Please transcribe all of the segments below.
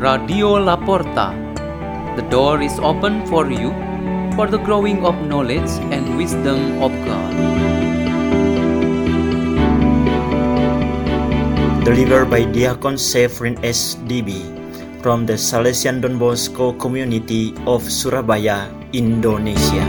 Radio Laporta. The door is open for you for the growing of knowledge and wisdom of God. Delivered by Diakon Severin SDB from the Salesian Don Bosco community of Surabaya, Indonesia.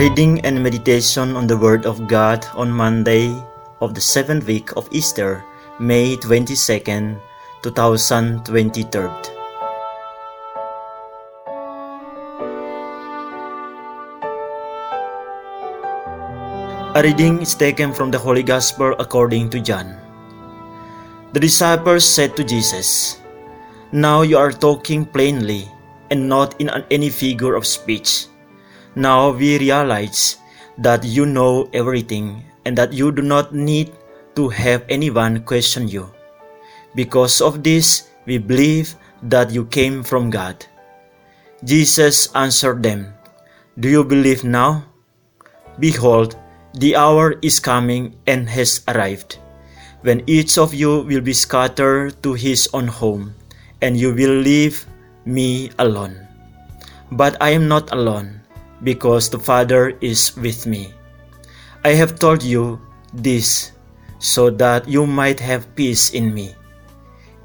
Reading and meditation on the Word of God on Monday of the seventh week of Easter, May 22nd, 2023. A reading is taken from the Holy Gospel according to John. The disciples said to Jesus, Now you are talking plainly and not in any figure of speech. Now we realize that you know everything and that you do not need to have anyone question you. Because of this, we believe that you came from God. Jesus answered them, Do you believe now? Behold, the hour is coming and has arrived, when each of you will be scattered to his own home, and you will leave me alone. But I am not alone, because the Father is with me. I have told you this, so that you might have peace in me.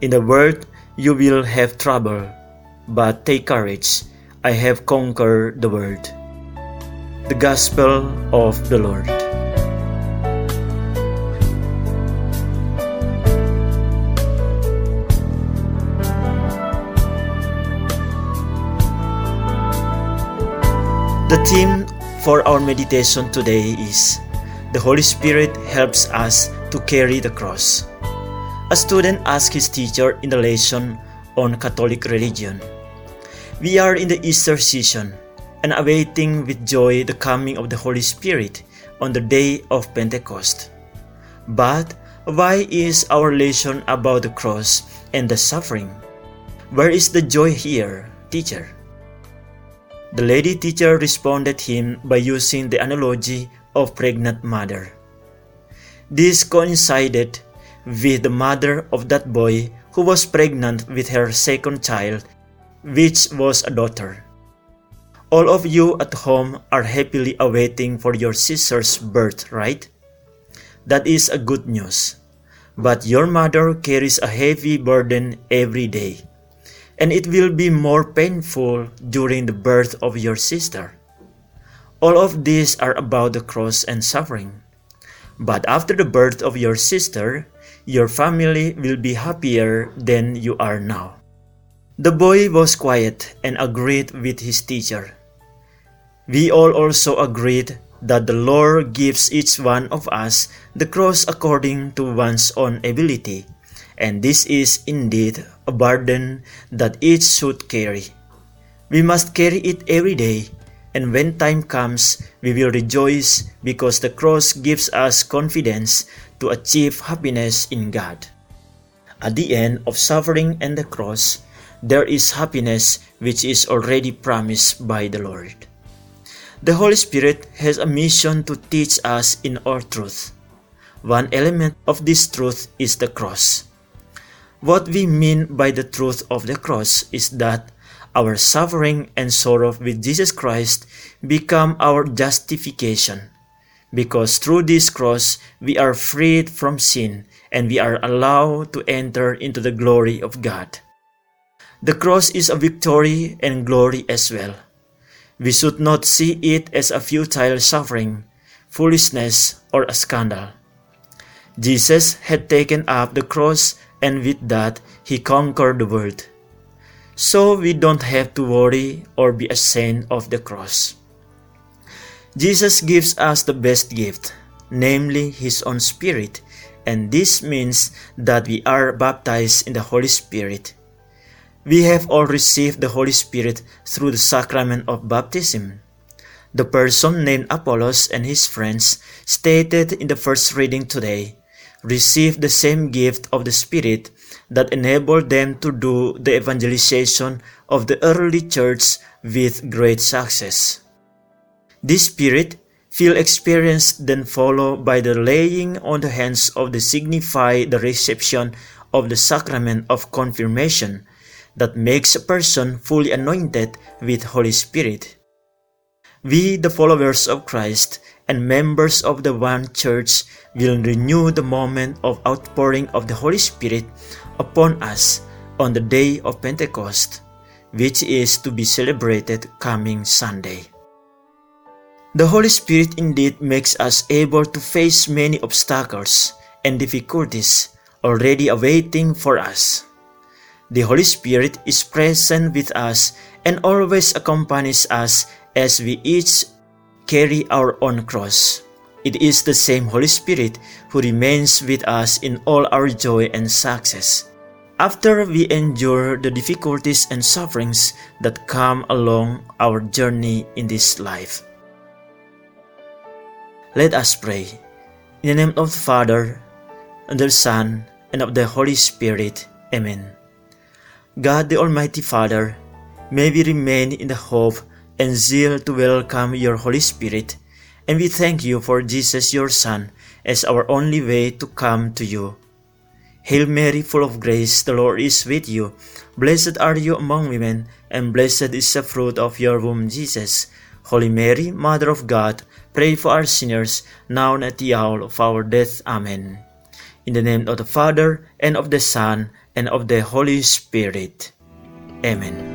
In the world you will have trouble, but take courage, I have conquered the world. The Gospel of the Lord. The theme for our meditation today is The Holy Spirit helps us to carry the cross. A student asked his teacher in the lesson on Catholic religion. We are in the Easter season and awaiting with joy the coming of the Holy Spirit on the day of Pentecost. But why is our lesson about the cross and the suffering? Where is the joy here, teacher? The lady teacher responded him by using the analogy of pregnant mother. This coincided with the mother of that boy who was pregnant with her second child, which was a daughter. All of you at home are happily awaiting for your sister's birth, right? That is a good news. But your mother carries a heavy burden every day, and it will be more painful during the birth of your sister. All of these are about the cross and suffering. But after the birth of your sister, your family will be happier than you are now. The boy was quiet and agreed with his teacher. We all also agreed that the Lord gives each one of us the cross according to one's own ability, and this is indeed a burden that each should carry. We must carry it every day, and when time comes, we will rejoice because the cross gives us confidence to achieve happiness in God. At the end of suffering and the cross, there is happiness which is already promised by the Lord. The Holy Spirit has a mission to teach us in all truth. One element of this truth is the cross. What we mean by the truth of the cross is that our suffering and sorrow with Jesus Christ become our justification because through this cross we are freed from sin and we are allowed to enter into the glory of God. The cross is a victory and glory as well. We should not see it as a futile suffering, foolishness, or a scandal. Jesus had taken up the cross and with that he conquered the world. So we don't have to worry or be ashamed of the cross. Jesus gives us the best gift, namely His own Spirit, and this means that we are baptized in the Holy Spirit. We have all received the Holy Spirit through the sacrament of baptism. The person named Apollos and his friends, stated in the first reading today, received the same gift of the Spirit that enabled them to do the evangelization of the early church with great success. This spirit feel experience then followed by the laying on the hands of the signify the reception of the sacrament of confirmation that makes a person fully anointed with Holy Spirit. We, the followers of Christ and members of the one church, will renew the moment of outpouring of the Holy Spirit upon us on the day of Pentecost, which is to be celebrated coming Sunday. The Holy Spirit indeed makes us able to face many obstacles and difficulties already awaiting for us. The Holy Spirit is present with us and always accompanies us as we each carry our own cross. It is the same Holy Spirit who remains with us in all our joy and success. After we endure the difficulties and sufferings that come along our journey in this life. Let us pray. In the name of the Father, and the Son, and of the Holy Spirit. Amen. God the Almighty Father, may we remain in the hope and zeal to welcome your Holy Spirit, and we thank you for Jesus your Son as our only way to come to you. Hail Mary, full of grace, the Lord is with you. Blessed are you among women, and blessed is the fruit of your womb, Jesus. Holy Mary, Mother of God, pray for us sinners, now and at the hour of our death. Amen. In the name of the Father, and of the Son, and of the Holy Spirit. Amen.